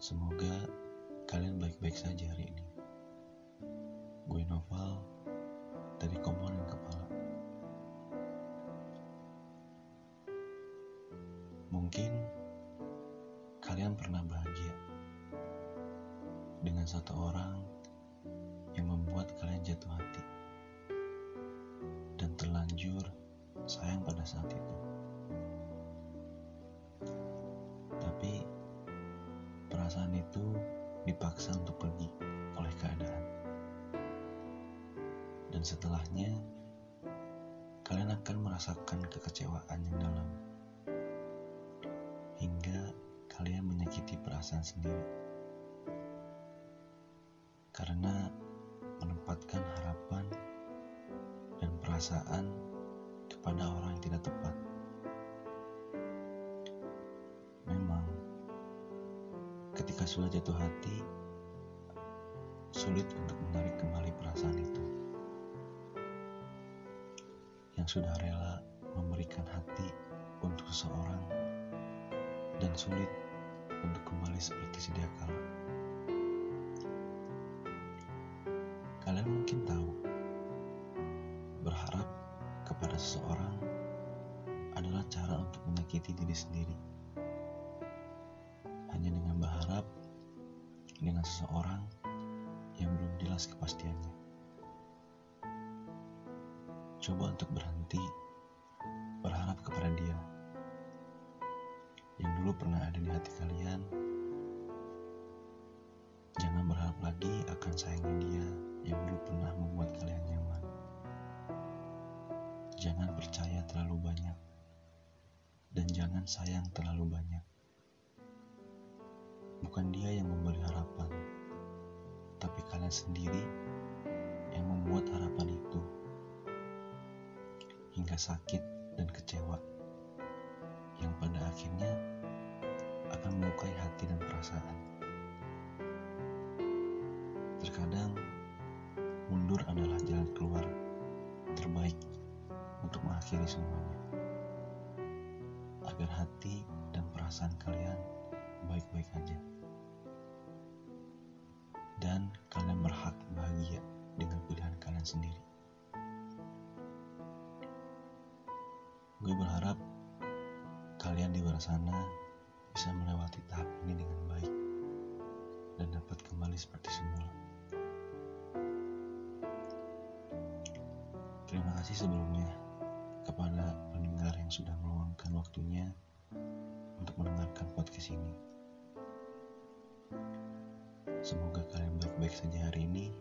Semoga kalian baik-baik saja hari ini. Gue Noval dari Komponen Kepala. Mungkin kalian pernah bahagia dengan satu orang yang membuat kalian jatuh hati dan terlanjur sayang pada saat itu. Perasaan itu dipaksa untuk pergi oleh keadaan. Dan setelahnya, kalian akan merasakan kekecewaan yang dalam. Hingga kalian menyakiti perasaan sendiri. Karena menempatkan harapan dan perasaan kepada orang yang tidak tepat. Ketika sudah jatuh hati, sulit untuk menarik kembali perasaan itu. Yang sudah rela memberikan hati untuk seseorang dan sulit untuk kembali seperti sedia kala. Kalian mungkin tahu, berharap kepada seseorang adalah cara untuk menyakiti diri sendiri. Dengan seseorang yang belum jelas kepastiannya. Coba untuk berhenti berharap kepada dia yang dulu pernah ada di hati kalian. Jangan berharap lagi akan sayangnya dia yang dulu pernah membuat kalian nyaman. Jangan percaya terlalu banyak dan jangan sayang terlalu banyak. Bukan dia yang sendiri yang membuat harapan itu hingga sakit dan kecewa yang pada akhirnya akan melukai hati dan perasaan. Terkadang mundur adalah jalan keluar terbaik untuk mengakhiri semuanya. Agar hati dan perasaan kalian baik-baik aja. Sendiri. Gue berharap kalian di luar sana bisa melewati tahap ini dengan baik dan dapat kembali seperti semula. Terima kasih sebelumnya kepada pendengar yang sudah meluangkan waktunya untuk mendengarkan podcast ini. Semoga kalian baik-baik saja hari ini.